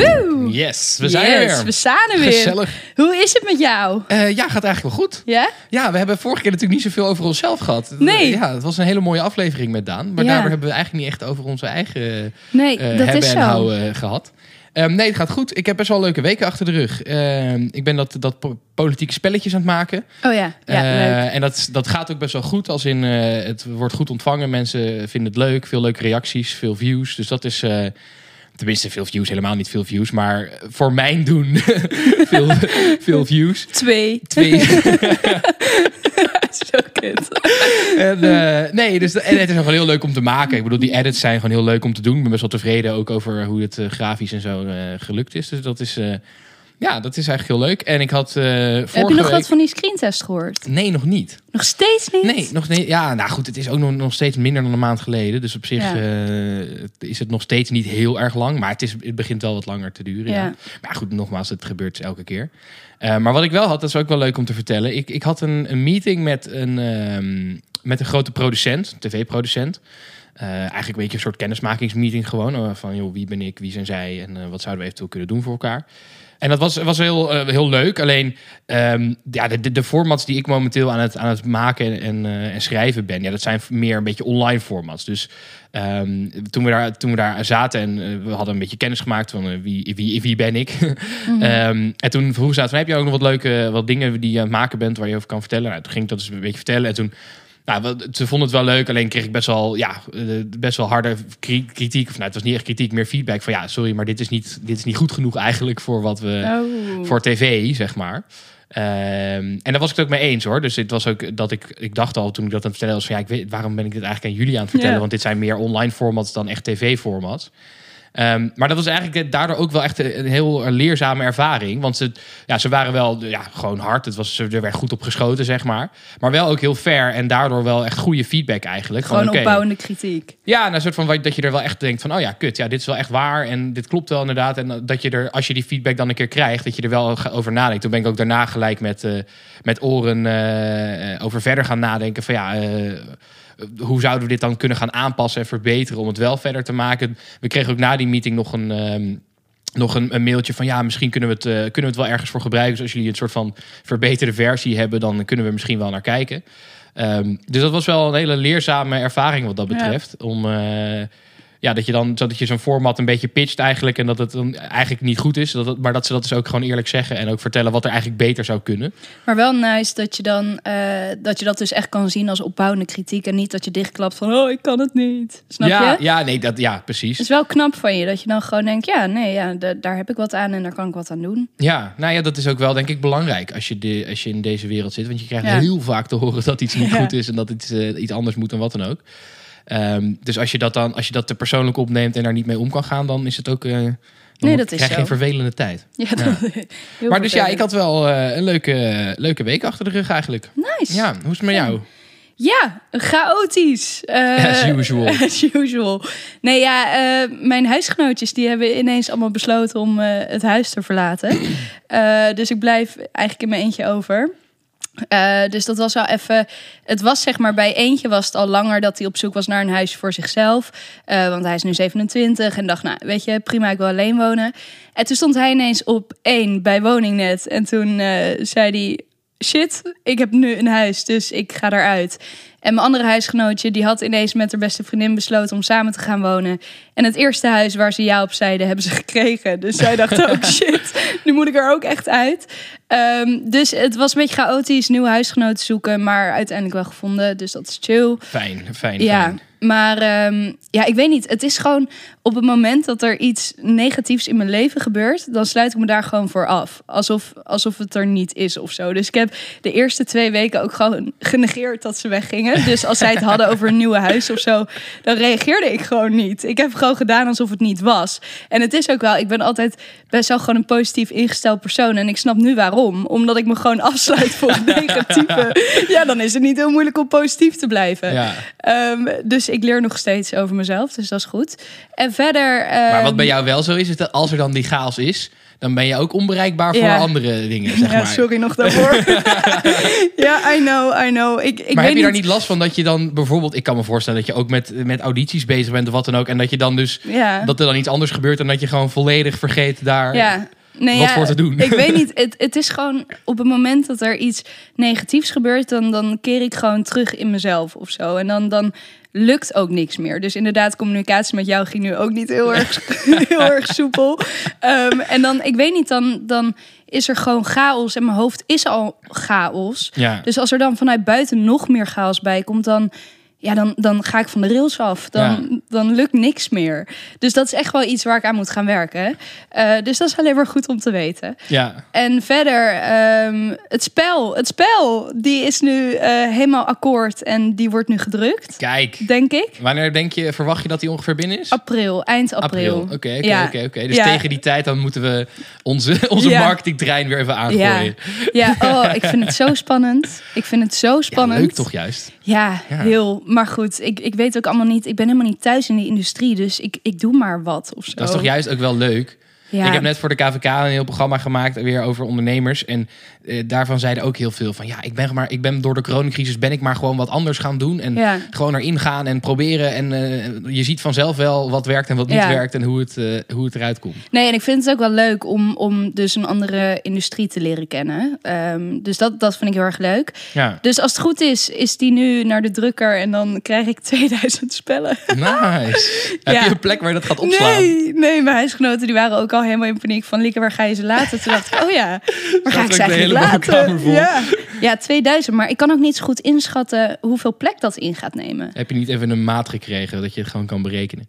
Woe! Yes, we zijn er weer. we staan er weer. Gezellig. Hoe is het met jou? Eh, ja, gaat eigenlijk wel goed. Ja? Ja, we hebben vorige keer natuurlijk niet zoveel over onszelf gehad. Nee. Ja, het was een hele mooie aflevering met Daan. Maar Ja. daardoor hebben we eigenlijk niet echt over onze eigen Nee, eh, dat hebben is en zo. houden gehad. Ehm, nee, het gaat goed. Ik heb best wel leuke weken achter de rug. Ehm, ik ben dat, dat po- politieke spelletjes aan het maken. Oh ja, ja Eh, leuk. En dat, dat gaat ook best wel goed. Als in, eh, het wordt goed ontvangen. Mensen vinden het leuk. Veel leuke reacties. Veel views. Dus dat is... tenminste, veel views. Helemaal niet veel views. Maar voor mijn doen veel, veel views. Twee. Twee. Zo kut. En, eh, nee, dus en het is gewoon heel leuk om te maken. Ik bedoel, die edits zijn gewoon heel leuk om te doen. Ik ben best wel tevreden ook over hoe het eh, grafisch en zo eh, gelukt is. Dus dat is, ja, dat is eigenlijk heel leuk. En ik had eh vorige Heb je nog week... wat van die screentest gehoord? Nee, nog niet. Nog steeds niet? Nee, nog niet. Ja, nou goed, het is ook nog, nog steeds minder dan een maand geleden. Dus op zich Ja. eh, is het nog steeds niet heel erg lang. Maar het, is, het begint wel wat langer te duren. Ja. Ja. Maar goed, nogmaals, het gebeurt elke keer. Eh, maar wat ik wel had, dat is ook wel leuk om te vertellen. Ik, ik had een, een meeting met een, ehm, met een grote producent, tv-producent. Eigenlijk een beetje een soort kennismakingsmeeting gewoon. van joh, wie ben ik, wie zijn zij en wat zouden we eventueel kunnen doen voor elkaar. En dat was, was heel, eh, heel leuk. Alleen ehm, ja, de, de, formats die ik momenteel aan het, aan het maken en, eh, en schrijven ben, ja, dat zijn meer een beetje online formats. Dus ehm, toen, we daar, toen we daar zaten en eh, we hadden een beetje kennis gemaakt van wie, wie, wie ben ik. Ehm, en toen vroeg ze aan van, heb je ook nog wat leuke wat dingen die je aan het maken bent waar je over kan vertellen? Nou, toen ging ik dat eens een beetje vertellen. En toen nou, ze vonden het wel leuk, alleen kreeg ik best wel, ja, eh, best wel harde kri- kritiek. Of nou, het was niet echt kritiek, meer feedback van ja, sorry, maar dit is niet, dit is niet goed genoeg eigenlijk voor wat we Oh. voor tv, zeg maar. Ehm, en daar was ik het ook mee eens hoor. Dus het was ook dat ik, ik dacht al toen ik dat aan het vertellen was van ja, ik weet, waarom ben ik dit eigenlijk aan jullie aan het vertellen? Ja. Want dit zijn meer online formats dan echt tv-formats. Ehm, maar dat was eigenlijk daardoor ook wel echt een, heel leerzame ervaring. Want ze, ja, ze waren wel ja, gewoon hard. Het was, er werd goed op geschoten, zeg maar. Maar wel ook heel fair en daardoor wel echt goede feedback eigenlijk. Van, Gewoon opbouwende kritiek. ja, een soort van wat- dat je er wel echt denkt van, oh ja, kut, ja, dit is wel echt waar en dit klopt wel inderdaad. En dat je er, als je die feedback dan een keer krijgt, dat je er wel over nadenkt. Toen ben ik ook daarna gelijk met, eh, met oren eh, eh, over verder gaan nadenken van ja. eh, hoe zouden we dit dan kunnen gaan aanpassen en verbeteren om het wel verder te maken? We kregen ook na die meeting nog een, ehm, nog een, een mailtje van ja, misschien kunnen we, het, eh, kunnen we het wel ergens voor gebruiken. Dus als jullie een soort van verbeterde versie hebben, dan kunnen we misschien wel naar kijken. Ehm, dus dat was wel een hele leerzame ervaring wat dat Ja. betreft. Om eh, ja, dat je dan dat je zo'n format een beetje pitcht eigenlijk en dat het dan eigenlijk niet goed is. Dat het, maar dat ze dat dus ook gewoon eerlijk zeggen en ook vertellen wat er eigenlijk beter zou kunnen. Maar wel nice dat je dan eh, dat je dat dus echt kan zien als opbouwende kritiek en niet dat je dichtklapt van oh ik kan het niet. Snap ja, je? ja, nee, dat ja, precies. Het is wel knap van je dat je dan gewoon denkt ja nee ja da- daar heb ik wat aan en daar kan ik wat aan doen. Ja, nou ja, dat is ook wel denk ik belangrijk als je, de, als je in deze wereld zit. Want je krijgt Ja. heel vaak te horen dat iets niet Ja. goed is en dat iets, eh, iets anders moet en wat dan ook. Ehm, dus als je dat dan, als je dat te persoonlijk opneemt en daar niet mee om kan gaan, dan is het ook. dan Nee, dat is krijg je een vervelende tijd. Ja, maar dus ja, ik had wel eh, een leuke, leuke week achter de rug eigenlijk. nice. Ja, hoe is het met jou? Ja, chaotisch. Eh, As usual. As usual. Nee, ja, mijn huisgenootjes die hebben ineens allemaal besloten om het huis te verlaten. Dus ik blijf eigenlijk in mijn eentje over. Eh, dus dat was wel even. Het was zeg maar bij eentje was het al langer dat hij op zoek was naar een huis voor zichzelf. Eh, want hij is nu 27 en dacht, nou weet je, prima, ik wil alleen wonen. En toen stond hij ineens op één bij woningnet. En toen eh, zei hij: Shit, ik heb nu een huis, dus ik ga eruit. En mijn andere huisgenootje, die had ineens met haar beste vriendin besloten om samen te gaan wonen. En het eerste huis waar ze ja op zeiden, hebben ze gekregen. Dus zij dacht ook, shit, nu moet ik er ook echt uit. Ehm, dus het was een beetje chaotisch, nieuwe huisgenoten zoeken, maar uiteindelijk wel gevonden. Dus dat is chill. Fijn, fijn. Ja, fijn. Maar ehm, ja, ik weet niet. Het is gewoon op het moment dat er iets negatiefs in mijn leven gebeurt, dan sluit ik me daar gewoon voor af. Alsof, alsof het er niet is of zo. Dus ik heb de eerste twee weken ook gewoon genegeerd dat ze weggingen. Dus als zij het hadden over een nieuwe huis of zo, dan reageerde ik gewoon niet. Ik heb gewoon gedaan alsof het niet was. En het is ook wel, ik ben altijd best wel gewoon een positief ingesteld persoon. En ik snap nu waarom. Omdat ik me gewoon afsluit voor het negatieve. Ja, dan is het niet heel moeilijk om positief te blijven. Ja. Ehm, dus ik leer nog steeds over mezelf, dus dat is goed. En verder. Maar wat ehm, bij jou wel zo is, is dat als er dan die chaos is, dan ben je ook onbereikbaar voor Ja. andere dingen, zeg ja, maar. sorry nog daarvoor. ja, I know, I know. Ik, ik maar heb je daar niet last van dat je dan bijvoorbeeld... Ik kan me voorstellen dat je ook met, met audities bezig bent of wat dan ook. En dat je dan dus... Ja. Dat er dan iets anders gebeurt en dat je gewoon volledig vergeet daar... Ja. Nee, wat ja, voor te doen. Ik weet niet. Het, het is gewoon op het moment dat er iets negatiefs gebeurt, dan, dan keer ik gewoon terug in mezelf of zo. En dan, dan lukt ook niks meer. Dus inderdaad, communicatie met jou ging nu ook niet heel erg, heel erg soepel. Ehm, en dan, ik weet niet, dan, dan is er gewoon chaos en mijn hoofd is al chaos. Ja. Dus als er dan vanuit buiten nog meer chaos bij komt, dan, ja, dan, dan ga ik van de rails af. Dan, dan lukt niks meer. Dus dat is echt wel iets waar ik aan moet gaan werken. Eh, dus dat is alleen maar goed om te weten. ja. En verder, ehm, het spel. Het spel, die is nu eh, helemaal akkoord en die wordt nu gedrukt, Kijk. denk ik. Wanneer denk je, verwacht je dat die ongeveer binnen is? April, eind april. Oké, oké, Ja. oké, oké. Dus Ja. tegen die tijd dan moeten we onze, onze Ja. marketingtrein weer even Ja, aangooien. ja oh, ik vind het zo spannend. Ik vind het zo Ja, spannend. leuk toch juist? Ja, Ja. heel. Maar goed, ik, ik weet ook allemaal niet. Ik ben helemaal niet thuis in die industrie, dus ik, ik doe maar wat of zo. Dat is toch juist ook wel leuk? Ja. Ik heb net voor de KVK een heel programma gemaakt weer over ondernemers. En eh, daarvan zeiden ook heel veel van ja, ik ben, maar, ik ben door de coronacrisis ben ik maar gewoon wat anders gaan doen. En Ja. gewoon erin gaan en proberen. En eh, je ziet vanzelf wel wat werkt en wat niet Ja. werkt en hoe het, eh, hoe het eruit komt. Nee, en ik vind het ook wel leuk om, om dus een andere industrie te leren kennen. Ehm, dus dat, dat vind ik heel erg leuk. Ja, Dus als het goed is, is die nu naar de drukker en dan krijg ik 2000 spellen. nice. Heb je een plek waar je dat gaat opslaan? Nee, nee, mijn huisgenoten die waren ook al helemaal in paniek van Lieke, waar ga je ze laten? Toen dacht ik, oh ja, waar ga ik ze eigenlijk laten? Ja. ja, 2000, maar ik kan ook niet zo goed inschatten hoeveel plek dat in gaat nemen. Heb je niet even een maat gekregen dat je het gewoon kan berekenen?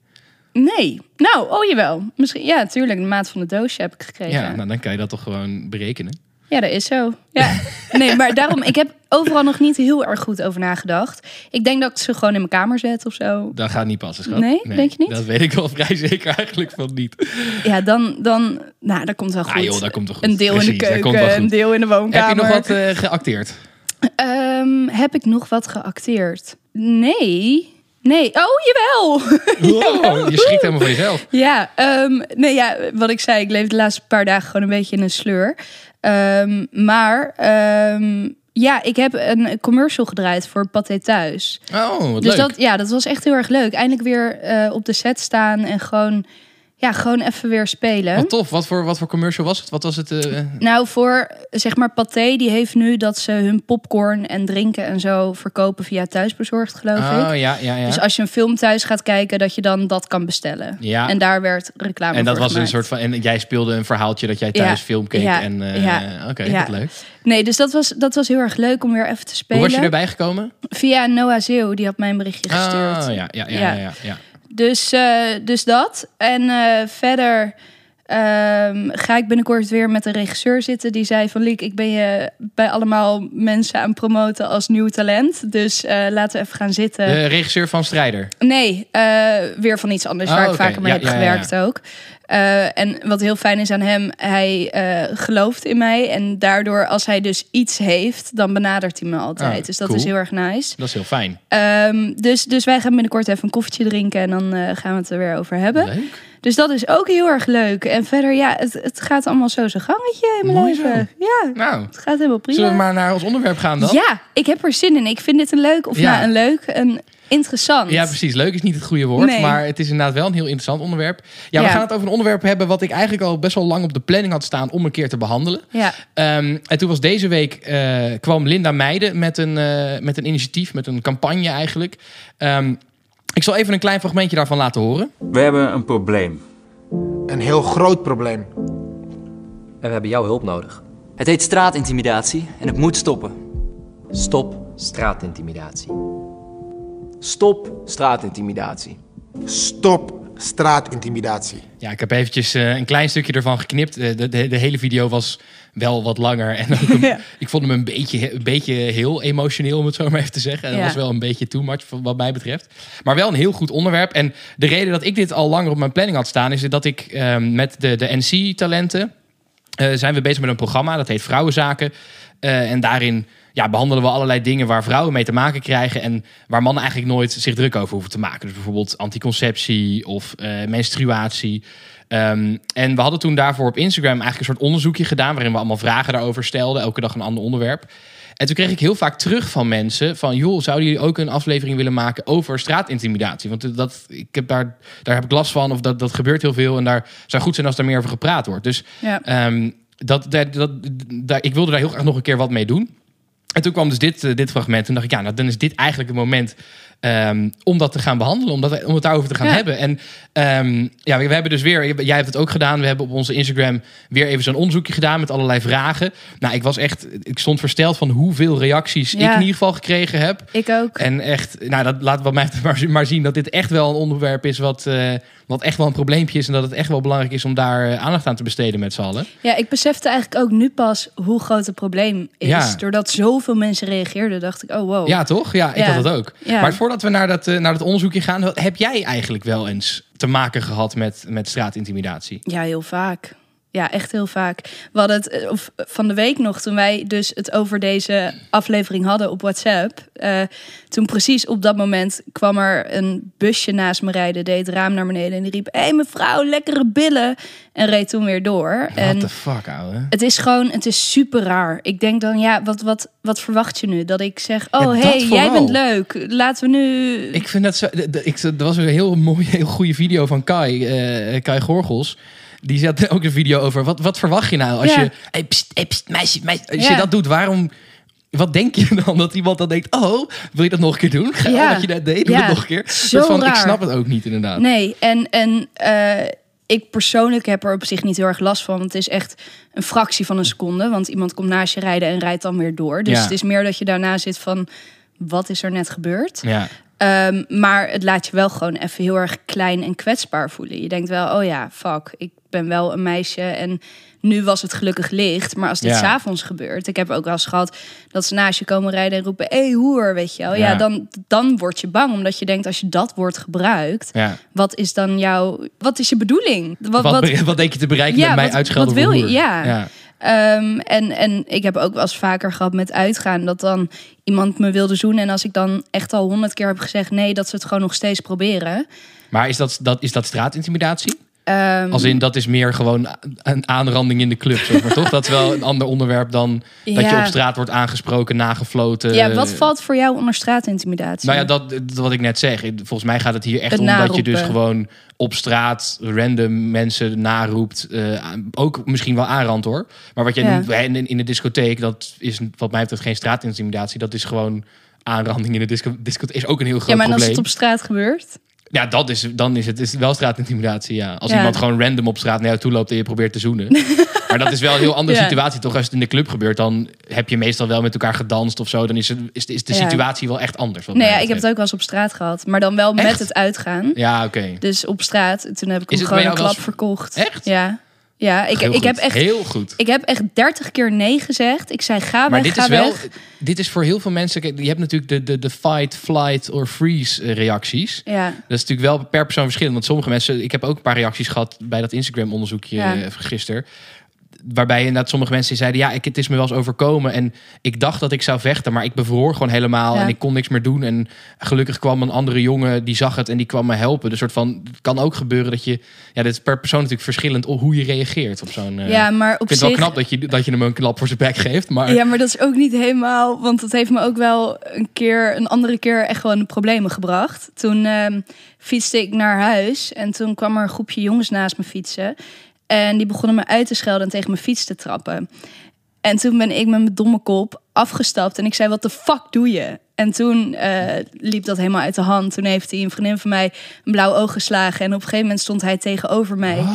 Nee, nou, oh jawel. Misschien, ja, tuurlijk, de maat van de doosje heb ik gekregen. Ja, nou dan kan je dat toch gewoon berekenen. Ja, dat is zo. Ja. Nee, maar daarom, ik heb overal nog niet heel erg goed over nagedacht. Ik denk dat ik ze gewoon in mijn kamer zet of zo. Dat gaat niet passen, schat. Nee? Denk je niet? Dat weet ik wel vrij zeker eigenlijk van niet. Ja, dan, dan nou, dat komt wel goed. Ah joh, dat komt wel goed. Een deel in de keuken, goed. een deel in de woonkamer. Heb je nog wat eh, geacteerd? Ehm, heb ik nog wat geacteerd? Nee. Nee. Oh, jawel. Wow, je schrikt helemaal van jezelf. ja, ehm, nee, ja, wat ik zei, ik leef de laatste paar dagen gewoon een beetje in een sleur. Ehm, maar ehm, ja, ik heb een commercial gedraaid voor Pathé Thuis. Oh, wat dus leuk. dat, ja, dat was echt heel erg leuk. Eindelijk weer eh, op de set staan en gewoon, ja, gewoon even weer spelen. Wat tof. Wat voor, wat voor commercial was het? Wat was het? eh, Nou, voor zeg maar Pathé, die heeft nu dat ze hun popcorn en drinken en zo verkopen via thuisbezorgd, geloof oh, ik. ja, ja, ja. Dus als je een film thuis gaat kijken, dat je dan dat kan bestellen. Ja. En daar werd reclame en dat voor was een soort van. En jij speelde een verhaaltje dat jij Ja, thuis film keek. ja, en eh, ja, oké, ja. wat leuk. Nee, dus dat was, dat was heel erg leuk om weer even te spelen. Hoe was je erbij gekomen? Via Noah Zeeuw, die had mij een berichtje gestuurd. Ah, ja, ja, ja, Ja. ja. Dus, eh, dus dat. En eh, verder ehm, ga ik binnenkort weer met een regisseur zitten. Die zei van Liek, ik ben je bij allemaal mensen aan promoten als nieuw talent. Dus eh, laten we even gaan zitten. De regisseur van Strijder. Nee, eh, weer van iets anders Oh, waar ik vaker mee Ja, heb ja, ja, gewerkt ook. Eh, en wat heel fijn is aan hem, hij gelooft in mij. En daardoor, als hij dus iets heeft, dan benadert hij me altijd. Ah, dus dat cool. is heel erg nice. Dat is heel fijn. Ehm, dus, dus wij gaan binnenkort even een koffietje drinken en dan gaan we het er weer over hebben. Leuk. Dus dat is ook heel erg leuk. En verder, ja, het, het gaat allemaal zo zijn gangetje in mijn Mooi leven. Ja, Nou, het gaat helemaal prima. zullen we maar naar ons onderwerp gaan dan? Ja, ik heb er zin in. Ik vind dit een leuk, of Ja. nou een leuk, een interessant. Ja, precies. Leuk is niet het goede woord, Nee. maar het is inderdaad wel een heel interessant onderwerp. Ja, we Ja. gaan het over een onderwerp hebben wat ik eigenlijk al best wel lang op de planning had staan om een keer te behandelen. Ja. Ehm, en toen was deze week eh, kwam Linda Meijden met een, eh, met een initiatief, met een campagne eigenlijk. Ehm, ik zal even een klein fragmentje daarvan laten horen. We hebben een probleem. Een heel groot probleem. En we hebben jouw hulp nodig. Het heet straatintimidatie en het moet stoppen. Stop straatintimidatie. Stop straatintimidatie. Stop straatintimidatie. Ja, ik heb eventjes eh, een klein stukje ervan geknipt. Eh, de, de, de hele video was wel wat langer. En ook een- Ja. ik vond hem een beetje, een beetje heel emotioneel, om het zo maar even te zeggen. En dat Ja. was wel een beetje too much wat mij betreft. Maar wel een heel goed onderwerp. En de reden dat ik dit al langer op mijn planning had staan... is dat ik ehm, met de, de NC-talenten... eh, zijn we bezig met een programma, dat heet Vrouwenzaken. Eh, en daarin ja, behandelen we allerlei dingen waar vrouwen mee te maken krijgen... en waar mannen eigenlijk nooit zich druk over hoeven te maken. Dus bijvoorbeeld anticonceptie of eh, menstruatie... Ehm, en we hadden toen daarvoor op Instagram eigenlijk een soort onderzoekje gedaan... waarin we allemaal vragen daarover stelden, elke dag een ander onderwerp. En toen kreeg ik heel vaak terug van mensen van... joh, zouden jullie ook een aflevering willen maken over straatintimidatie? Want dat, ik heb daar, daar heb ik last van of dat, dat gebeurt heel veel... en daar zou goed zijn als daar meer over gepraat wordt. Dus Ja. Ehm, dat, dat, dat, daar- ik wilde daar heel graag nog een keer wat mee doen. En toen kwam dus dit, eh, dit fragment. Toen dacht ik, ja, nou, dan is dit eigenlijk het moment ehm, om dat te gaan behandelen. Om, dat, om het daarover te gaan Ja. hebben. En ehm, ja, we, we hebben dus weer, jij hebt het ook gedaan. We hebben op onze Instagram weer even zo'n onderzoekje gedaan met allerlei vragen. Nou, ik was echt, ik stond versteld van hoeveel reacties ik in ieder geval gekregen heb. Ik ook. En echt, nou, dat laat wat mij maar, maar zien dat dit echt wel een onderwerp is wat, eh, wat echt wel een probleempje is. En dat het echt wel belangrijk is om daar eh, aandacht aan te besteden met z'n allen. Ja, ik besefte eigenlijk ook nu pas hoe groot het probleem is. Ja. Doordat zoveel mensen reageerden, dacht ik, oh wow. Ja, toch? Ja, ik Ja. had het ook. Ja. Maar voordat we naar dat, eh, naar dat onderzoekje gaan, heb jij eigenlijk wel eens te maken gehad met, met straatintimidatie? Ja, heel vaak. Ja, echt heel vaak. We hadden het eh, of, van de week nog, toen wij dus het over deze aflevering hadden op WhatsApp. eh, toen precies op dat moment kwam er een busje naast me rijden, deed het raam naar beneden en die riep: Hé hey, mevrouw, lekkere billen. En reed toen weer door. What en the fuck, ouwe? het is gewoon, het is super raar. Ik denk dan, ja, wat, wat, wat verwacht je nu? Dat ik zeg: Oh, Ja, dat hey, jij bent leuk. Laten we nu. Ik vind dat zo. Ik, er was een heel mooie, heel goede video van Kai, eh, Kai Gorgels. Die zat ook een video over. Wat, wat verwacht je nou als Ja. je. Hey, pst, hey, pst, meisje, meisje. Als Ja. je dat doet, waarom. Wat denk je dan? Dat iemand dan denkt: Oh, wil je dat nog een keer doen? Ga, Ja. Wat je net deed, doe Ja. het nog een keer. Zo Dat van, ik snap het ook niet, inderdaad. Nee, en, en eh, ik persoonlijk heb er op zich niet heel erg last van. Want het is echt een fractie van een seconde. Want iemand komt naast je rijden en rijdt dan weer door. Dus het is meer dat je daarna zit van... wat is er net gebeurd? Ja. Ehm, maar het laat je wel gewoon even heel erg klein en kwetsbaar voelen. Je denkt wel, oh ja, fuck, ik ben wel een meisje en nu was het gelukkig licht. Maar als dit Ja. s s'avonds gebeurt, ik heb ook wel eens gehad dat ze naast je komen rijden en roepen, hé hey, hoer, weet je wel. Ja, Ja. dan, dan word je bang, omdat je denkt, als je dat woord gebruikt, ja. wat is dan jouw, wat is je bedoeling? Wat, Wat, wat, denk je te bereiken Ja, met mij uitschelden wat wil je? Ja. ja. Ehm, en, en ik heb ook wel eens vaker gehad met uitgaan dat dan iemand me wilde zoenen. En als ik dan echt al honderd keer heb gezegd nee, dat ze het gewoon nog steeds proberen. Maar is dat, dat, is dat straatintimidatie? Ehm, Als in, dat is meer gewoon een aanranding in de club, zeg maar, toch? Dat is wel een ander onderwerp dan dat je op straat wordt aangesproken, nagefloten. ja, wat valt voor jou onder straatintimidatie? Nou ja, dat, dat wat ik net zeg. Volgens mij gaat het hier echt Het om dat je dus gewoon op straat random mensen naroept. eh, ook misschien wel aanrand hoor. Maar wat jij Ja. noemt in, in de discotheek, dat is wat mij betreft geen straatintimidatie. Dat is gewoon aanranding in de disco, discotheek. Is ook een heel groot ja, maar als probleem. het op straat gebeurt? Ja, dat is, dan is het is wel straatintimidatie, ja. Als Ja. iemand gewoon random op straat naar jou toe loopt en je probeert te zoenen. maar dat is wel een heel andere Ja. situatie, toch? Als het in de club gebeurt, dan heb je meestal wel met elkaar gedanst of zo. Dan is, het, is, is de Ja. situatie wel echt anders. Nee, ja, ik heb het ook wel eens op straat gehad. Maar dan wel met het uitgaan. Ja, oké. Dus op straat. Toen heb ik hem gewoon een klap verkocht. Echt? Ja. Ja, ik, Heel ik heb echt... Heel goed. Ik heb echt 30 keer nee gezegd. Ik zei ga Maar weg, dit ga is wel, weg. dit is voor heel veel mensen. Je hebt natuurlijk de, de, de fight, flight or freeze eh, reacties. Ja, Dat is natuurlijk wel per persoon verschillend. Want sommige mensen, ik heb ook een paar reacties gehad bij dat Instagram onderzoekje Ja. eh, gisteren. Waarbij inderdaad sommige mensen zeiden: Ja, ik, het is me wel eens overkomen. En ik dacht dat ik zou vechten, maar ik bevroor gewoon helemaal. Ja. En ik kon niks meer doen. En gelukkig kwam een andere jongen die zag het en die kwam me helpen. Dus soort van, het kan ook gebeuren dat je. Ja, dit is per persoon natuurlijk verschillend op hoe je reageert op zo'n. eh, ja maar ik op vind het zich... wel knap dat je, dat je hem een klap voor zijn bek geeft. Maar Ja, maar dat is ook niet helemaal. Want dat heeft me ook wel een keer, een andere keer echt de problemen gebracht. Toen ehm, fietste ik naar huis en toen kwam er een groepje jongens naast me fietsen. En die begonnen me uit te schelden en tegen mijn fiets te trappen. En toen ben ik met mijn domme kop afgestapt en ik zei: Wat de fuck doe je? En toen eh, liep dat helemaal uit de hand. Toen heeft hij een vriendin van mij een blauw oog geslagen. En op een gegeven moment stond hij tegenover mij.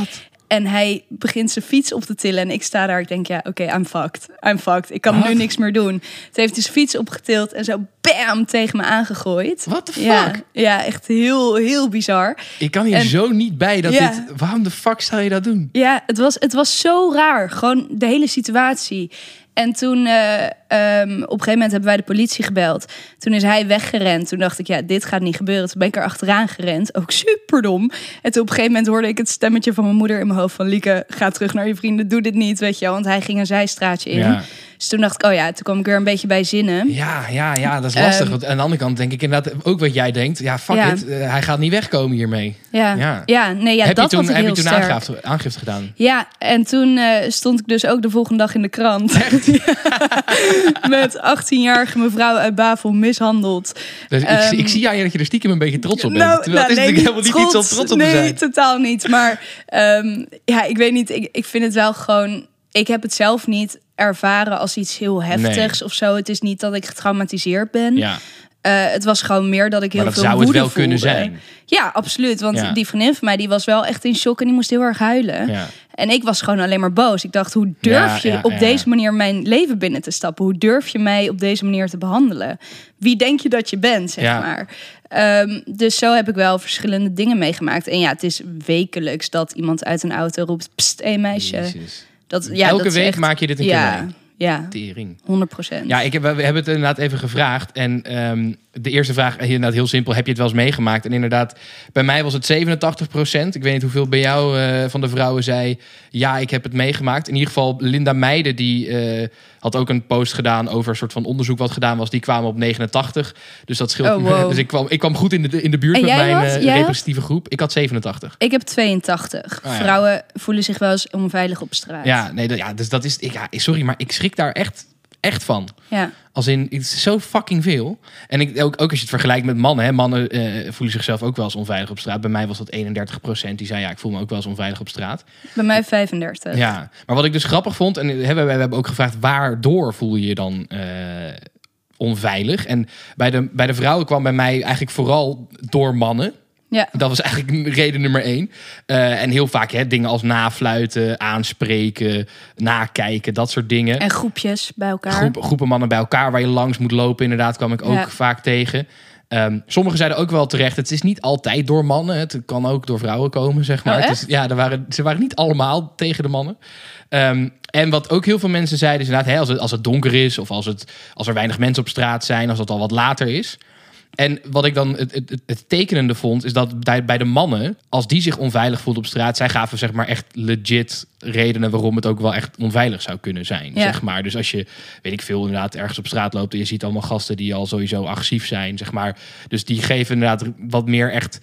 En hij begint zijn fiets op te tillen. En ik sta daar. Ik denk, ja, oké, I'm fucked. I'm fucked. Ik kan nu niks meer doen. Het heeft dus fiets opgetild en zo bam tegen me aangegooid. What the fuck? Ja, ja, echt heel, heel bizar. Ik kan hier En- zo niet bij dat Ja. dit... Waarom de fuck zou je dat doen? Ja, het was, het was zo raar. Gewoon de hele situatie. En toen, eh, ehm, op een gegeven moment hebben wij de politie gebeld. Toen is hij weggerend. Toen dacht ik, ja, dit gaat niet gebeuren. Toen ben ik er achteraan gerend. Ook superdom. En toen op een gegeven moment hoorde ik het stemmetje van mijn moeder in mijn hoofd. Van Lieke, ga terug naar je vrienden. Doe dit niet, weet je wel. Want hij ging een zijstraatje in. Ja. Dus toen dacht ik, oh ja, toen kwam ik weer een beetje bij zinnen. Ja, ja, ja, dat is lastig. Want aan de andere kant denk ik inderdaad ook wat jij denkt. Ja, fuck Ja. it. eh, hij gaat niet wegkomen hiermee. Ja, Ja. ja. nee, ja, heb dat je toen, heb je toen aangifte, aangifte gedaan? Ja, en toen eh, stond ik dus ook de volgende dag in de krant. Met 18-jarige mevrouw uit Bavel mishandeld. Dus ik, Ehm, ik zie aan je dat je er stiekem een beetje trots op bent. Nou, Terwijl nou, het is nee, natuurlijk helemaal niet iets om trots op te nee, zijn. totaal niet. Maar ehm, ja, ik weet niet. Ik, ik vind het wel gewoon... Ik heb het zelf niet ervaren als iets heel heftigs of zo. Het is niet dat ik getraumatiseerd ben. Ja, Eh, het was gewoon meer dat ik heel maar dat veel zou het wel kunnen zijn. Ja, absoluut. Want Ja. die vriendin van mij die was wel echt in shock en die moest heel erg huilen. Ja. En ik was gewoon alleen maar boos. Ik dacht, hoe durf Ja, je op deze manier mijn leven binnen te stappen? Hoe durf je mij op deze manier te behandelen? Wie denk je dat je bent, zeg maar? Ehm, dus zo heb ik wel verschillende dingen meegemaakt. En ja, het is wekelijks dat iemand uit een auto roept... Pst, hé meisje. Jezus. Dat, ja, Elke dat week echt- maak je dit een keer mee. Ja, Tering. 100 procent. Ja, ik heb, we hebben het inderdaad even gevraagd. En ehm, de eerste vraag, inderdaad heel simpel. Heb je het wel eens meegemaakt? En inderdaad, bij mij was het 87 procent. Ik weet niet hoeveel bij jou eh, van de vrouwen zei... ja, ik heb het meegemaakt. In ieder geval Linda Meijden, die eh, had ook een post gedaan... over een soort van onderzoek wat gedaan was. Die kwamen op 89. Dus dat scheelt. Oh, wow. Dus ik kwam, ik kwam goed in de, in de buurt met mijn eh, had? representatieve groep. Ik had 87. Ik heb 82. Ah, ja. Vrouwen voelen zich wel eens onveilig op straat. Ja, nee, dat, ja, dus dat is... Ik, ja, sorry, maar ik schrik daar echt, echt van. ja. Als in, het is zo fucking veel. En ik, ook, ook als je het vergelijkt met mannen. Hè, mannen eh, voelen zichzelf ook wel eens onveilig op straat. Bij mij was dat 31% Die zei, ja, ik voel me ook wel eens onveilig op straat. Bij mij 35. Ja, maar wat ik dus grappig vond... en we, we hebben ook gevraagd, waardoor voel je je dan eh, onveilig? En bij de, bij de vrouwen kwam bij mij eigenlijk vooral door mannen. Ja. Dat was eigenlijk reden nummer één. Eh, en heel vaak hè, dingen als nafluiten, aanspreken, nakijken, dat soort dingen. En groepjes bij elkaar. Groep, groepen mannen bij elkaar waar je langs moet lopen, inderdaad, kwam ik ook Ja. vaak tegen. Ehm, sommigen zeiden ook wel terecht, het is niet altijd door mannen. Het kan ook door vrouwen komen, zeg maar. Oh, het is, ja, er waren, ze waren niet allemaal tegen de mannen. Ehm, en wat ook heel veel mensen zeiden, is inderdaad, hè, als, het, als het donker is... of als, het, als er weinig mensen op straat zijn, als het al wat later is... En wat ik dan het, het, het- tekenende vond, is dat bij, bij de mannen, als die zich onveilig voelden op straat, zij gaven zeg maar echt legit redenen waarom het ook wel echt onveilig zou kunnen zijn. Ja. Zeg maar. Dus als je, weet ik veel, inderdaad ergens op straat loopt en je ziet allemaal gasten die al sowieso agressief zijn, zeg maar. Dus die geven inderdaad wat meer echt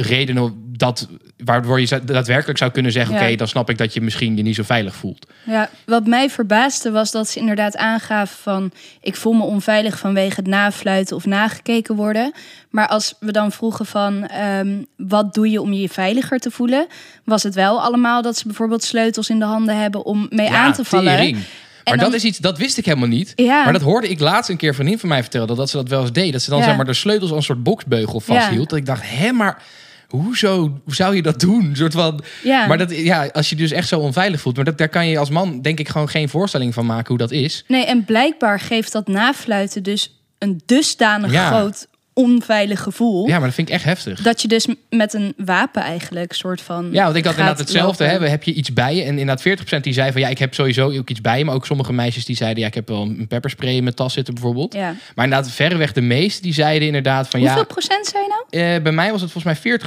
redenen dat, waardoor je daadwerkelijk zou kunnen zeggen, Ja. oké, dan snap ik dat je misschien je niet zo veilig voelt. Ja, wat mij verbaasde was dat ze inderdaad aangaven van... ik voel me onveilig vanwege het nafluiten of nagekeken worden. Maar als we dan vroegen van... ehm, wat doe je om je veiliger te voelen? Was het wel allemaal dat ze bijvoorbeeld sleutels in de handen hebben... om mee aan te vallen. tering. Maar dan- dat is iets, dat wist ik helemaal niet. Ja. Maar dat hoorde ik laatst een keer van een van mij vertellen dat ze dat wel eens deed. Dat ze dan Ja. zeg maar de sleutels als een soort boksbeugel vasthield. Dat ik dacht, hé, maar hoezo hoe zou je dat doen? Een soort van. Ja. Maar dat, ja, als je dus echt zo onveilig voelt, maar dat, daar kan je als man denk ik gewoon geen voorstelling van maken hoe dat is. Nee, en blijkbaar geeft dat nafluiten dus een dusdanig Ja. groot onveilig gevoel... Ja, maar dat vind ik echt heftig. dat je dus met een wapen eigenlijk soort van... Ja, want ik had inderdaad hetzelfde. Hè? Heb je iets bij je? En inderdaad 40% die zei van ja, ik heb sowieso ook iets bij je. Maar ook sommige meisjes die zeiden ja, ik heb wel een pepperspray in mijn tas zitten bijvoorbeeld. Ja. Maar inderdaad, verreweg de meeste die zeiden inderdaad van Hoeveel ja, procent zei je nou? eh, bij mij was het volgens mij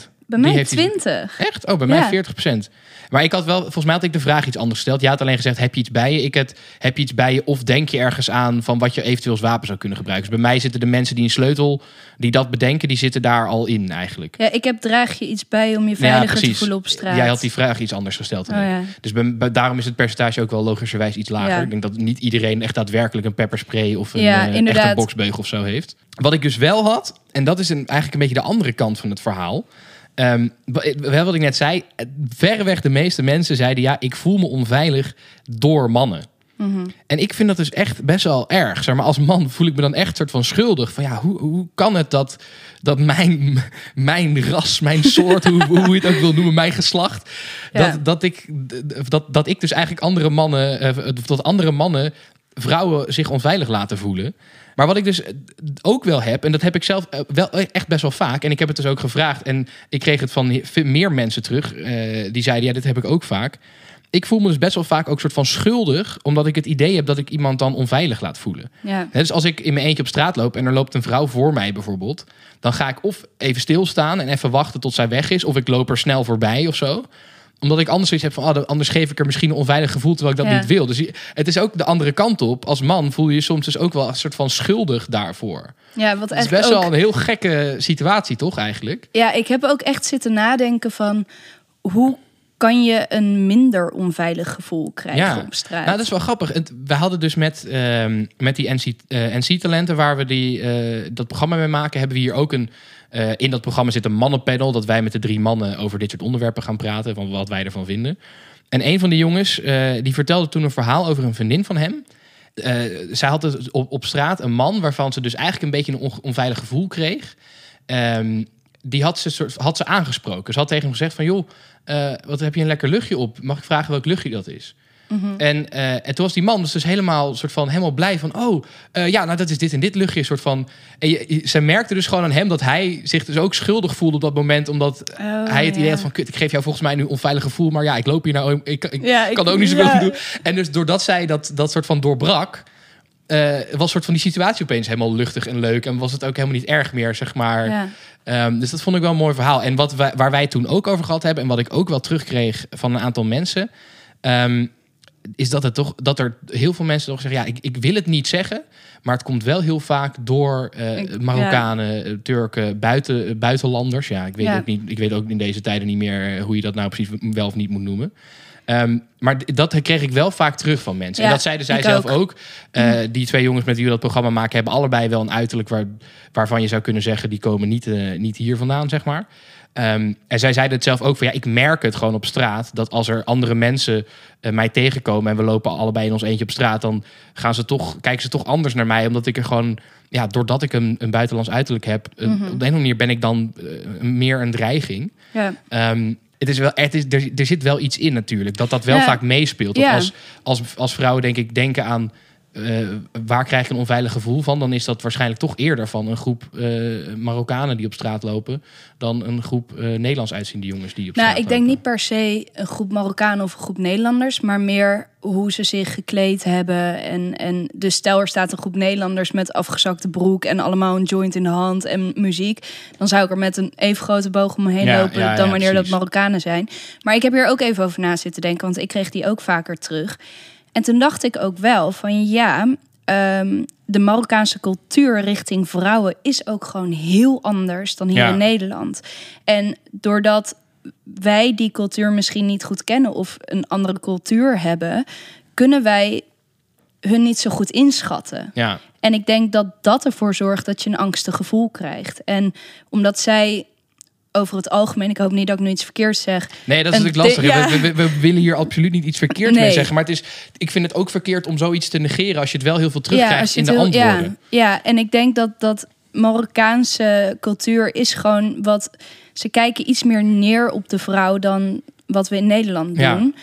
40%. Bij mij heeft iets- 20. Echt? Oh, bij mij Ja. 40%. Maar ik had wel, volgens mij had ik de vraag iets anders gesteld. Je had alleen gezegd, heb je iets bij je? Ik het, heb je iets bij je? Of denk je ergens aan van wat je eventueel als wapen zou kunnen gebruiken? Dus bij mij zitten de mensen die een sleutel, die dat bedenken, die zitten daar al in eigenlijk. Ja, ik heb draag je iets bij om je Ja, veiliger te voelen op straat. Jij had die vraag iets anders gesteld. Oh, ja. Dus bij- bij- daarom is het percentage ook wel logischerwijs iets lager. Ik denk dat niet iedereen echt daadwerkelijk een pepperspray of een, inderdaad. een boksbeugel of zo heeft. Wat ik dus wel had, en dat is een, eigenlijk een beetje de andere kant van het verhaal. Ehm, wa- wel wat ik net zei, eh, verreweg de meeste mensen zeiden ja, ik voel me onveilig door mannen. En ik vind dat dus echt best wel erg. Zeg maar als man voel ik me dan echt soort van schuldig. Van ja, hoe, hoe kan het dat, dat mijn, mijn ras, mijn soort, hoe, hoe je het ook wil noemen, mijn geslacht, Ja. dat, dat, ik, dat, dat ik dus eigenlijk andere mannen, eh, dat andere mannen vrouwen zich onveilig laten voelen. Maar wat ik dus ook wel heb, en dat heb ik zelf eh, wel echt best wel vaak, en ik heb het dus ook gevraagd, en ik kreeg het van meer mensen terug, eh, die zeiden, ja, dit heb ik ook vaak. Ik voel me dus best wel vaak ook soort van schuldig, omdat ik het idee heb dat ik iemand dan onveilig laat voelen. Ja. Dus als ik in mijn eentje op straat loop en er loopt een vrouw voor mij bijvoorbeeld, dan ga ik of even stilstaan en even wachten tot zij weg is, of ik loop er snel voorbij of zo omdat ik anders zoiets heb van, oh, anders geef ik er misschien een onveilig gevoel terwijl ik dat Ja. niet wil. Dus het is ook de andere kant op. Als man voel je je soms dus ook wel een soort van schuldig daarvoor. ja, wat Het is best ook... wel een heel gekke situatie, toch eigenlijk? Ja, ik heb ook echt zitten nadenken van hoe kan je een minder onveilig gevoel krijgen op straat? Nou, dat is wel grappig. We hadden dus met, ehm, met die NC, eh, NC-talenten, waar we die, eh, dat programma mee maken, hebben we hier ook een. Eh, in dat programma zit een mannenpanel, dat wij met de drie mannen over dit soort onderwerpen gaan praten, van wat wij ervan vinden. En een van de jongens, eh, die vertelde toen een verhaal over een vriendin van hem. Eh, zij had dus op, op straat een man waarvan ze dus eigenlijk een beetje een on- onveilig gevoel kreeg. Ehm, die had ze, soort, had ze aangesproken. Ze had tegen hem gezegd van... joh, wat heb je een lekker luchtje op? Mag ik vragen welk luchtje dat is? En, eh, en toen was die man dus, dus helemaal, soort van, helemaal blij van... oh, eh, ja, nou dat is dit en dit luchtje. Soort van, en je, je- ze merkte dus gewoon aan hem dat hij zich dus ook schuldig voelde op dat moment... omdat Oh, hij het idee had van... kut, ik geef jou volgens mij nu onveilig gevoel... maar ja, ik loop hier nou... ik, ik Ja, ik- kan ook niet zoveel ja. doen. En dus doordat zij dat, dat soort van doorbrak... eh, was soort van die situatie opeens helemaal luchtig en leuk. En was het ook helemaal niet erg meer, zeg maar. Ja. Ehm, dus dat vond ik wel een mooi verhaal. En wat wij, waar wij toen ook over gehad hebben... en wat ik ook wel terugkreeg van een aantal mensen... ehm, is dat, het toch, dat er heel veel mensen toch zeggen... ja, ik, ik wil het niet zeggen... maar het komt wel heel vaak door Ik- Marokkanen, eh, Turken, buiten, eh, buitenlanders. Ja, ik weet, Ja. ook niet, ik weet ook in deze tijden niet meer... hoe je dat nou precies wel of niet moet noemen. Ehm, maar dat kreeg ik wel vaak terug van mensen. Ja, en dat zeiden zij zelf ook. Mhm. ook. Die twee jongens met wie we dat programma maken... hebben allebei wel een uiterlijk waar, waarvan je zou kunnen zeggen... die komen niet, niet hier vandaan, zeg maar. Ehm, en zij zeiden het zelf ook van... ja, ik merk het gewoon op straat... dat als er andere mensen eh, mij tegenkomen... en we lopen allebei in ons eentje op straat... dan gaan ze toch, kijken ze toch anders naar mij... omdat ik er gewoon... ja, doordat ik een, een buitenlands uiterlijk heb... een- Mhm. op de een of andere manier ben ik dan eh, meer een dreiging... Ja. Ehm, het is wel, het is, er, er zit wel iets in natuurlijk. Dat dat wel vaak meespeelt. Dat Ja. als, als, als vrouwen denk ik denken aan... eh, waar krijg ik een onveilig gevoel van? Dan is dat waarschijnlijk toch eerder van een groep eh, Marokkanen die op straat lopen... dan een groep eh, Nederlands uitziende jongens die op Nou, straat ik denk lopen. niet per se een groep Marokkanen of een groep Nederlanders, maar meer hoe ze zich gekleed hebben. En, en dus stel er staat een groep Nederlanders met afgezakte broek en allemaal een joint in de hand en muziek. Dan zou ik er met een even grote boog om me heen Ja, lopen ja, dan wanneer dat. Marokkanen zijn. Maar ik heb hier ook even over na zitten denken, want ik kreeg die ook vaker terug. En toen dacht ik ook wel van ja, ehm, de Marokkaanse cultuur richting vrouwen is ook gewoon heel anders dan hier Ja. in Nederland. En doordat wij die cultuur misschien niet goed kennen of een andere cultuur hebben, kunnen wij hun niet zo goed inschatten. Ja, En ik denk dat dat ervoor zorgt dat je een angstig gevoel krijgt. En omdat zij over het algemeen, ik hoop niet dat ik nu iets verkeerds zeg. nee, dat is natuurlijk lastig. ja. We, we, we willen hier absoluut niet iets verkeerds mee zeggen. Maar het is, ik vind het ook verkeerd om zoiets te negeren... als je het wel heel veel terugkrijgt in de antwoorden. Ja, ja, en ik denk dat dat Marokkaanse cultuur is gewoon wat. Ze kijken iets meer neer op de vrouw dan wat we in Nederland Ja. doen.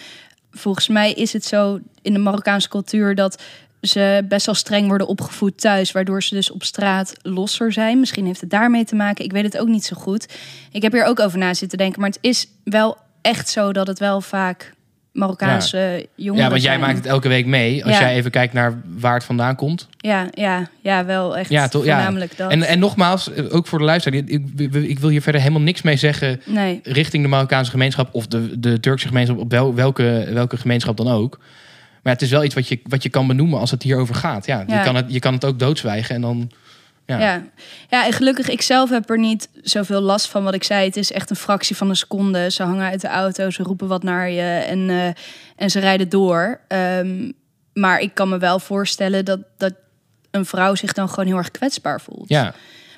Volgens mij is het zo in de Marokkaanse cultuur dat ze best wel streng worden opgevoed thuis, waardoor ze dus op straat losser zijn. Misschien heeft het daarmee te maken. Ik weet het ook niet zo goed. Ik heb hier ook over na zitten denken, maar het is wel echt zo dat het wel vaak Marokkaanse jongeren Ja, want jij zijn. maakt het elke week mee. Als Ja. jij even kijkt naar waar het vandaan komt. Ja, ja, ja, wel echt. Ja, toch? Ja. Dat. En, en nogmaals, eh, ook voor de luisteraar. Ik, ik, ik wil hier verder helemaal niks mee zeggen nee. richting de Marokkaanse gemeenschap of de, de Turkse gemeenschap, op wel, welke, welke gemeenschap dan ook. Maar het is wel iets wat je, wat je kan benoemen als het hierover gaat. Ja, Ja. Je, kan het, je kan het ook doodzwijgen en dan. Ja. Ja. Ja. en gelukkig, ik zelf heb er niet zoveel last van wat ik zei. Het is echt een fractie van een seconde. Ze hangen uit de auto, ze roepen wat naar je en, eh, en ze rijden door. Ehm, maar ik kan me wel voorstellen dat, dat een vrouw zich dan gewoon heel erg kwetsbaar voelt. Ja.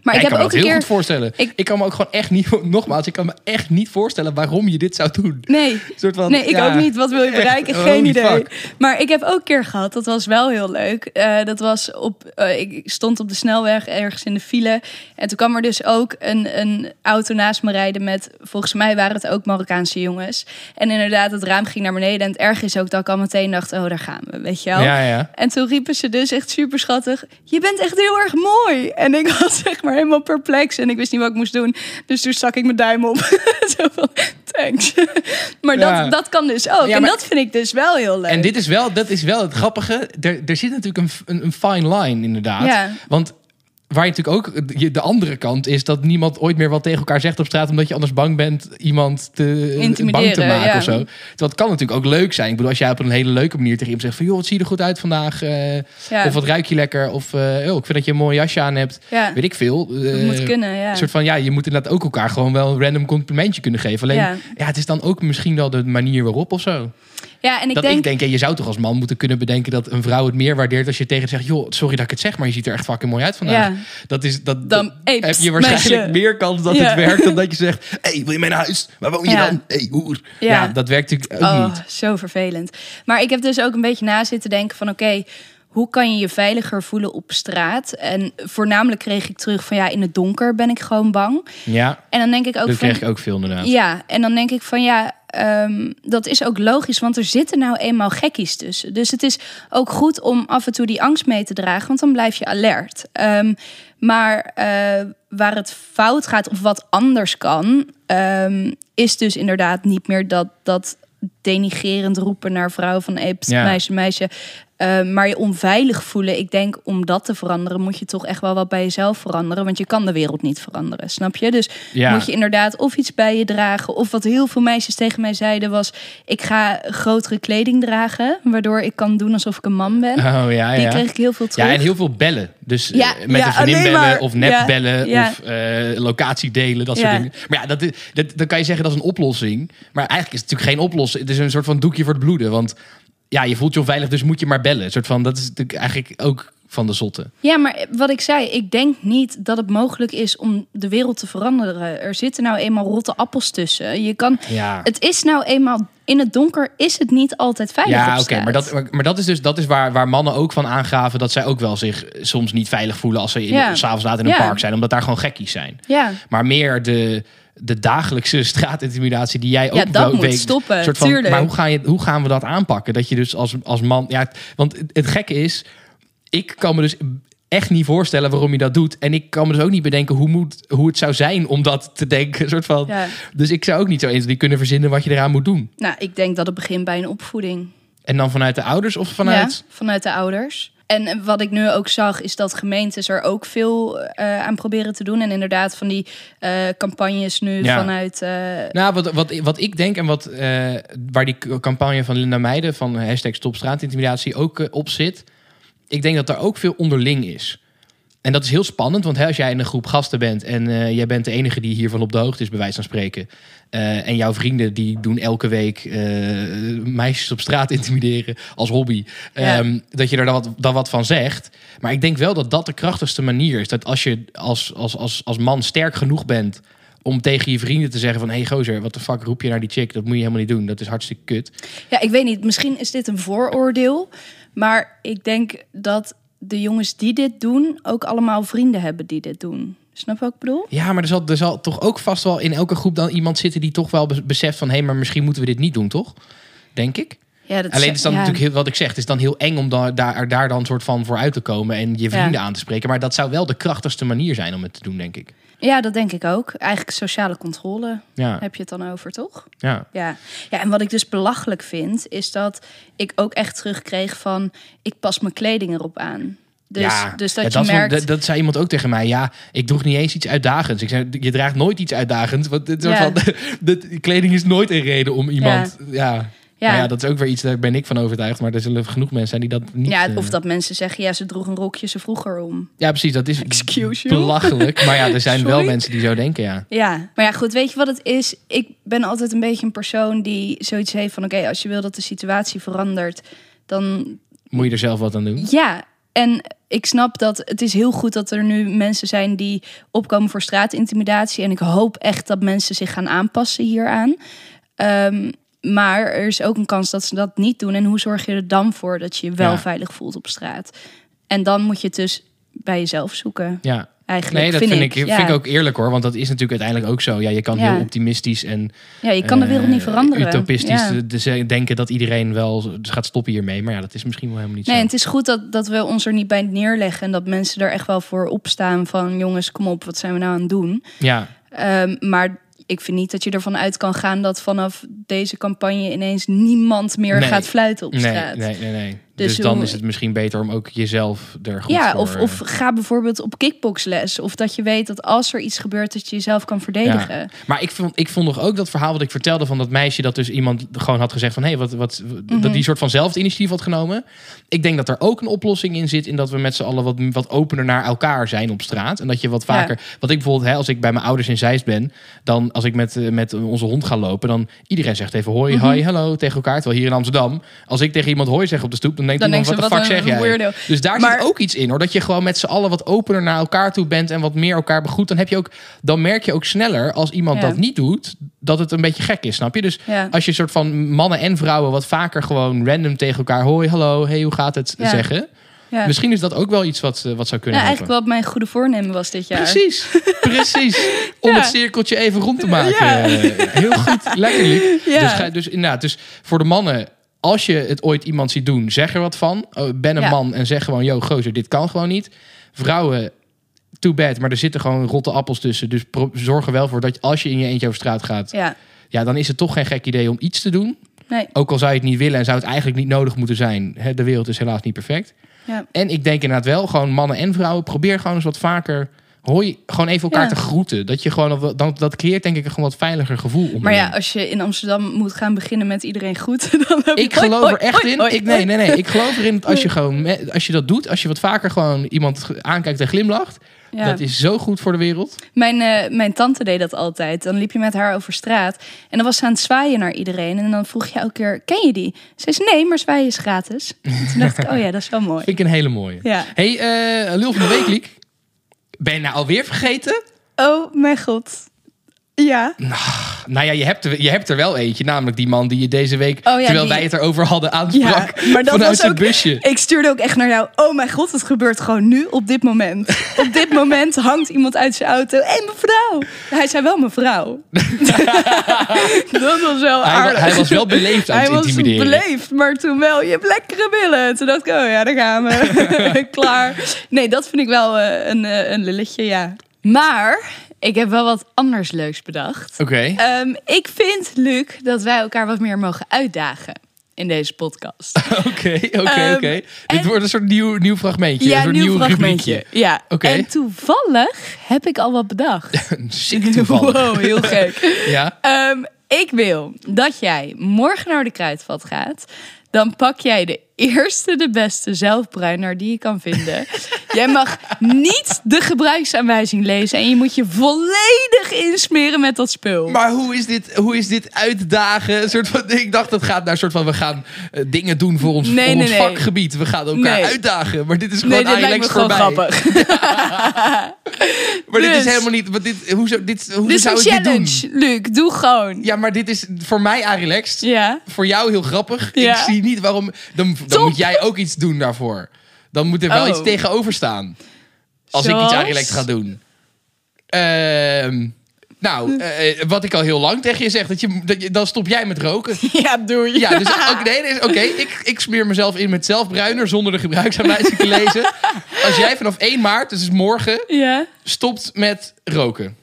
Maar Ja, ik heb kan me ook dat een heel keer... goed voorstellen. ik- Ik, kan me ook gewoon echt niet, nogmaals, ik kan me echt niet voorstellen waarom je dit zou doen. Nee, Een soort van, nee, ik ja, ook niet. Wat wil je bereiken? holy Geen idee. fuck. Maar ik heb ook een keer gehad, dat was wel heel leuk. Eh, dat was op, eh, ik stond op de snelweg ergens in de file. En toen kwam er dus ook een, een auto naast me rijden met, volgens mij waren het ook Marokkaanse jongens. En inderdaad, het raam ging naar beneden. En het erg is ook dat ik al meteen dacht, oh, daar gaan we, weet je wel. Ja, ja. En toen riepen ze dus echt super schattig: Je bent echt heel erg mooi. En ik was zeg maar helemaal perplex en ik wist niet wat ik moest doen. Dus toen stak ik mijn duim op. Zo van: Thanks. maar Ja. dat, dat kan dus ook. Ja, en maar- dat vind ik dus wel heel leuk. En dit is wel, dat is wel het grappige. Er, er zit natuurlijk een, een, een fine line, inderdaad. Ja. Want waar je natuurlijk ook de andere kant is dat niemand ooit meer wat tegen elkaar zegt op straat, omdat je anders bang bent iemand te bang te maken ja. of zo. Terwijl het kan natuurlijk ook leuk zijn. Ik bedoel, als jij op een hele leuke manier tegen iemand zegt van joh, wat zie je er goed uit vandaag? eh, ja. Of wat ruik je lekker? Of eh, oh, ik vind dat je een mooi jasje aan hebt. ja. Weet ik veel. dat Eh, moet kunnen, ja. Een soort van, ja, je moet inderdaad ook elkaar gewoon wel een random complimentje kunnen geven. Alleen, Ja. ja. het is dan ook misschien wel de manier waarop of zo. Ja, en ik dat denk, ik denk, ja, je zou toch als man moeten kunnen bedenken dat een vrouw het meer waardeert als je tegen zegt, joh, sorry dat ik het zeg, maar je ziet er echt fucking mooi uit vandaag. Ja. Dat is, dat, Dan, dat heb je waarschijnlijk meisje. meer kans dat Ja. het werkt dan dat je zegt, hey, wil je mee naar huis? Waar woon je dan? hey, hoer. Ja. Dat werkt natuurlijk ook oh, niet. zo vervelend. Maar ik heb dus ook een beetje na zitten denken van oké, hoe kan je je veiliger voelen op straat? En voornamelijk kreeg ik terug van ja, in het donker ben ik gewoon bang. Ja, En dan denk ik ook dat van kreeg ik ook veel inderdaad. Ja, en dan denk ik van ja, ehm, dat is ook logisch, want er zitten nou eenmaal gekkies tussen. Dus het is ook goed om af en toe die angst mee te dragen, want dan blijf je alert. Ehm, maar eh, waar het fout gaat of wat anders kan, ehm, is dus inderdaad niet meer dat, dat denigerend roepen naar vrouw van hey, pst, Ja. meisje, meisje. Eh, maar je onveilig voelen, ik denk om dat te veranderen, moet je toch echt wel wat bij jezelf veranderen. Want je kan de wereld niet veranderen, snap je? Dus Ja. moet je inderdaad of iets bij je dragen. Of wat heel veel meisjes tegen mij zeiden was: ik ga grotere kleding dragen, waardoor ik kan doen alsof ik een man ben. Oh ja, Die ja. kreeg ik heel veel terug. Ja, en heel veel bellen. Dus eh, Ja, met ja, een vriendin bellen maar- of nep bellen ja. of eh, locatie delen, dat soort dingen. Maar ja, dat, is- dat, dan kan je zeggen dat is een oplossing. Maar eigenlijk is het natuurlijk geen oplossing. Is een soort van doekje voor het bloeden. Want ja, je voelt je onveilig, dus moet je maar bellen. Een soort van, dat is natuurlijk eigenlijk ook van de zotte. Ja, maar wat ik zei, ik denk niet dat het mogelijk is om de wereld te veranderen. Er zitten nou eenmaal rotte appels tussen. Je kan, Ja. het is nou eenmaal in het donker is het niet altijd veilig. Ja, oké, maar, dat, maar, maar dat is dus dat is waar, waar mannen ook van aangaven dat zij ook wel zich soms niet veilig voelen als ze in, Ja. s'avonds laat in een Ja. park zijn, omdat daar gewoon gekkies zijn. Ja, Maar meer de, de dagelijkse straatintimidatie die jij ook Ja, dat moet weet. stoppen, soort van, tuurlijk. Maar hoe, ga je, hoe gaan we dat aanpakken? Dat je dus als, als man. Ja, want het- gekke is, ik kan me dus echt niet voorstellen waarom je dat doet. En ik kan me dus ook niet bedenken hoe, moet, hoe het zou zijn om dat te denken. Soort van, ja. Dus ik zou ook niet zo eens die kunnen verzinnen wat je eraan moet doen. Nou, ik denk dat het begint bij een opvoeding. En dan vanuit de ouders of vanuit. Ja, vanuit de ouders. En wat ik nu ook zag, is dat gemeentes er ook veel eh, aan proberen te doen. En inderdaad van die eh, campagnes nu Ja. vanuit... eh, Nou, wat, wat, wat ik denk en wat, waar die campagne van Linda Meijden van hashtag Stop Straatintimidatie ook op zit. Ik denk dat daar ook veel onderling is. En dat is heel spannend, want hè, als jij in een groep gasten bent en eh, jij bent de enige die hiervan op de hoogte is, bij wijze van spreken. eh, en jouw vrienden die doen elke week eh, meisjes op straat intimideren als hobby. Ja. Ehm, dat je er dan wat, dan wat van zegt. Maar ik denk wel dat dat de krachtigste manier is. Dat als je als, als, als, als man sterk genoeg bent om tegen je vrienden te zeggen van... hé hey, gozer, wat de fuck roep je naar die chick? Dat moet je helemaal niet doen. Dat is hartstikke kut. Ja, ik weet niet. Misschien is dit een vooroordeel. Maar ik denk dat de jongens die dit doen... ook allemaal vrienden hebben die dit doen. Snap wat ik bedoel? Ja, maar er zal, er zal toch ook vast wel in elke groep dan iemand zitten... die toch wel be- beseft van... hé, hey, maar misschien moeten we dit niet doen, toch? Denk ik. Ja, dat Alleen is dan ja. natuurlijk heel, wat ik zeg, het is dan heel eng om daar, daar, daar dan soort van voor uit te komen en je vrienden Ja. aan te spreken. Maar dat zou wel de krachtigste manier zijn om het te doen, denk ik. Ja, dat denk ik ook. Eigenlijk sociale controle Ja, heb je het dan over, toch? ja. Ja. ja, en wat ik dus belachelijk vind, is dat ik ook echt terugkreeg van... ik pas mijn kleding erop aan. Dus, ja. dus dat Ja, je merkt... dat, dat zei iemand ook tegen mij. Ja, ik droeg niet eens iets uitdagends. Ik zei, je draagt nooit iets uitdagends. Want het soort Ja. van, de, de kleding is nooit een reden om iemand... Ja, ja. dat is ook weer iets, daar ben ik van overtuigd. Maar er zullen genoeg mensen zijn die dat niet... ja, eh, of dat mensen zeggen, ja, ze droeg een rokje ze vroeger om. Ja, precies. Dat is Excuse you? belachelijk. Maar ja, er zijn wel mensen die zo denken, ja. Ja, maar ja, goed, weet je wat het is? Ik ben altijd een beetje een persoon die zoiets heeft van... oké, als je wil dat de situatie verandert, dan Moet je er zelf wat aan doen? ja... en ik snap dat het is heel goed dat er nu mensen zijn die opkomen voor straatintimidatie. En ik hoop echt dat mensen zich gaan aanpassen hieraan. Ehm, maar er is ook een kans dat ze dat niet doen. En hoe zorg je er dan voor dat je je wel Ja. veilig voelt op straat? En dan moet je het dus bij jezelf zoeken. Ja. Eigenlijk, Nee, dat vind, vind, ik. ik, ja. vind ik ook eerlijk hoor. Want dat is natuurlijk uiteindelijk ook zo. Ja, je kan Ja. heel optimistisch en Ja, je kan de wereld eh, niet veranderen. Utopistisch Ja. de- de- denken dat iedereen wel gaat stoppen hiermee. Maar ja, dat is misschien wel helemaal niet Nee, zo. het is goed dat, dat we ons er niet bij neerleggen. En dat mensen er echt wel voor opstaan van... jongens, kom op, wat zijn we nou aan het doen? Ja, Ehm, maar ik vind niet dat je ervan uit kan gaan... dat vanaf deze campagne ineens niemand meer Nee. gaat fluiten op nee, straat. nee, nee, nee. Dus Dus, dan is het misschien beter om ook jezelf er goed Ja, voor... of, of ga bijvoorbeeld op kickboxles. Of dat je weet dat als er iets gebeurt... dat je jezelf kan verdedigen. Ja. Maar ik vond, ik vond nog ook dat verhaal wat ik vertelde van dat meisje dat dus iemand gewoon had gezegd van hé, hey, wat, wat, Mhm. dat die soort van zelf initiatief had genomen. Ik denk dat er ook een oplossing in zit in dat we met z'n allen wat, wat opener naar elkaar zijn op straat. En dat je wat vaker, wat ik bijvoorbeeld, hè, als ik bij mijn ouders in Zeist ben, dan als ik met, eh, met onze hond ga lopen, dan iedereen zegt even hoi, Mhm. hi, hallo tegen elkaar. Terwijl hier in Amsterdam, als ik tegen iemand hoi zeg op de stoep, dan denkt Dan iemand, wat de fuck zeg jij? Dus daar Maar- zit ook iets in hoor. Dat je gewoon met z'n allen wat opener naar elkaar toe bent en wat meer elkaar begroet. Dan heb je ook, dan merk je ook sneller als iemand Ja. dat niet doet, dat het een beetje gek is, snap je? Dus Ja. als je soort van mannen en vrouwen wat vaker gewoon random tegen elkaar hoi, hallo, hey, hoe gaat het Ja. zeggen? Ja. Misschien is dat ook wel iets wat, eh, wat zou kunnen Ja, eigenlijk wat mijn goede voornemen was dit jaar. Precies, precies. Om Ja. het cirkeltje even rond te maken. Ja. Eh, Heel goed, lekker. Dus, ga, dus inderdaad, dus voor de mannen, als je het ooit iemand ziet doen, zeg er wat van. Oh, ben een Ja. man en zeg gewoon, yo, gozer, dit kan gewoon niet. Vrouwen, too bad, maar er zitten gewoon rotte appels tussen. Dus zorg er wel voor dat als je in je eentje over straat gaat, Ja, ja, dan is het toch geen gek idee om iets te doen. nee. Ook al zou je het niet willen en zou het eigenlijk niet nodig moeten zijn. De wereld is helaas niet perfect. Ja. En ik denk inderdaad wel, gewoon mannen en vrouwen, probeer gewoon eens wat vaker. Hooi, gewoon even elkaar Ja. te groeten. Dat je gewoon, dan, dat creëert denk ik een gewoon wat veiliger gevoel. Maar ja, als je in Amsterdam moet gaan beginnen met iedereen goed, dan heb ik hoi, geloof hoi, er echt hoi, in. hoi, ik, nee, hoi. nee, nee. Ik geloof erin dat als je gewoon, als je dat doet, als je wat vaker gewoon iemand aankijkt en glimlacht, Ja. dat is zo goed voor de wereld. Mijn, eh, mijn tante deed dat altijd. Dan liep je met haar over straat en dan was ze aan het zwaaien naar iedereen. En dan vroeg je elke keer, ken je die? Ze zei, nee, maar zwaaien is gratis. En toen dacht ik, oh ja, dat is wel mooi. Vind ik een hele mooie. Ja. hey, eh Lul van de Week, Liek. Ben je nou alweer vergeten? Oh mijn god. Ja. Nou ja, je hebt, er, je hebt er wel eentje. Namelijk die man die je deze week, Oh ja, terwijl die- wij het erover hadden, aansprak. Ja, maar dat vanuit was ook- busje. Ik stuurde ook echt naar jou. Oh mijn god, het gebeurt gewoon nu op dit moment. op dit moment hangt iemand uit zijn auto. Hé, hey, mevrouw. Hij zei wel mevrouw. dat was wel Hij, aardig. hij was wel beleefd aan Hij het was beleefd, maar toen wel, je hebt lekkere billen. Toen dacht ik, oh ja, daar gaan we. Klaar. Nee, dat vind ik wel eh, een, eh, een lilletje, ja. Maar ik heb wel wat anders leuks bedacht. Oké. Ehm, ik vind, Luc, dat wij elkaar wat meer mogen uitdagen in deze podcast. Oké, oké, Ehm, oké. Dit en- wordt een soort nieuw, nieuw fragmentje. een soort nieuw nieuw fragmentje. rubriekje. Ja. Oké. En toevallig heb ik al wat bedacht. Sick toevallig. Wow, heel gek. Ja. Ehm, ik wil dat jij morgen naar de kruidvat gaat. Dan pak jij de eerste, de beste zelfbruiner die je kan vinden. jij mag niet de gebruiksaanwijzing lezen. En je moet je volledig insmeren met dat spul. Maar hoe is dit, hoe is dit uitdagen? Een soort van, ik dacht dat gaat naar een soort van, we gaan eh, dingen doen voor ons, Nee, voor nee, ons nee. vakgebied. We gaan elkaar uitdagen. Maar dit is gewoon gewoon voorbij. grappig. Maar dit is Dus- helemaal niet, dit, hoezo, dit, hoe Dit is zou een ik dit doen? challenge, Luc. Doe gewoon. Ja, maar dit is voor mij relaxed. Ja. Voor jou heel grappig. Ja. Ik zie niet waarom. Dan, dan moet jij ook iets doen daarvoor. Dan moet er wel Oh. iets tegenover staan. Als ik iets relaxed ga doen. Ehm, nou, eh, wat ik al heel lang tegen je zeg, dat je, dat je, dan stop jij met roken. Ja, doe je. Ja, dus oké, nee, nee, oké, ik, ik smeer mezelf in met zelfbruiner zonder de gebruiksaanwijzing te lezen. Als jij vanaf 1 maart, dus morgen, Ja, stopt met roken.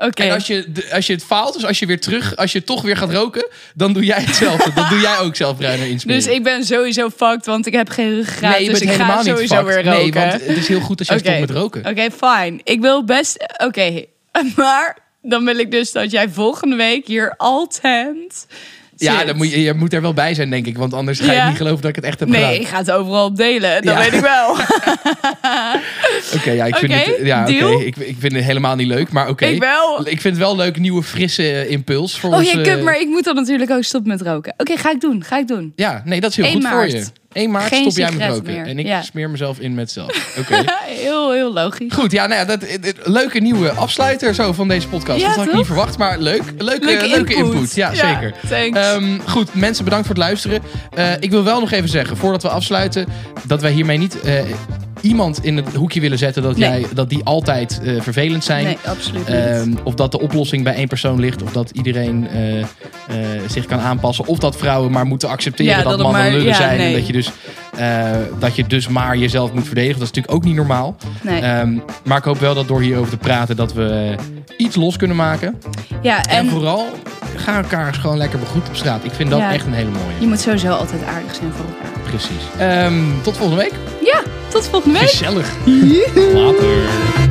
En als je, als je het faalt, dus als je weer terug, als je toch weer gaat roken, dan doe jij hetzelfde. dan doe jij ook zelfbruiner insmeren. Dus ik ben sowieso fucked, want ik heb geen ruggengraat. nee, dus ik ga helemaal niet sowieso fucked. weer roken. Nee, want het is heel goed als jij Oké. stopt met roken. Oké, fine. Ik wil best... Oké, maar dan wil ik dus dat jij volgende week hier altijd Ja, dan moet je, je moet er wel bij zijn, denk ik. Want anders ga Ja. je niet geloven dat ik het echt heb Nee, gedaan. ik ga het overal op delen. Dat Ja. weet ik wel. Oké, ja, ik vind het, ja, oké, ik, ik vind het helemaal niet leuk, maar oké. Ik wel. Ik vind het wel leuk, nieuwe frisse impuls voor Oh ons. eh, kut, maar ik moet dan natuurlijk ook stoppen met roken. Oké, ga ik doen, ga ik doen. Ja, nee, dat is heel 1 goed maart. voor je. 1 maart Geen stop jij met roken. meer. En ik Ja. smeer mezelf in met zelf. Oké. heel, heel logisch. Goed, ja, nou ja, dat, leuke nieuwe afsluiter zo van deze podcast. Ja, dat had ik niet verwacht, maar leuk. Leuke, Leuke leuke, input. input. Ja, Ja, zeker. Ehm, goed, mensen, bedankt voor het luisteren. Eh, ik wil wel nog even zeggen, voordat we afsluiten, dat wij hiermee niet eh, iemand in het hoekje willen zetten dat, Nee. jij, dat die altijd eh, vervelend zijn. Nee, absoluut niet. Ehm, of dat de oplossing bij één persoon ligt, of dat iedereen eh, eh, zich kan aanpassen, of dat vrouwen maar moeten accepteren Ja, dat, mannen maar- lullen ja, zijn en dat je, dus, eh, dat je dus maar jezelf moet verdedigen. Dat is natuurlijk ook niet normaal. nee. Ehm, maar ik hoop wel dat door hierover te praten dat we iets los kunnen maken. ja, En, en vooral ga elkaar gewoon lekker begroet op straat. Ik vind dat Ja. echt een hele mooie. je moet sowieso altijd aardig zijn voor elkaar. Precies. Ehm, tot volgende week. Ja, tot volgende week. Gezellig. Later.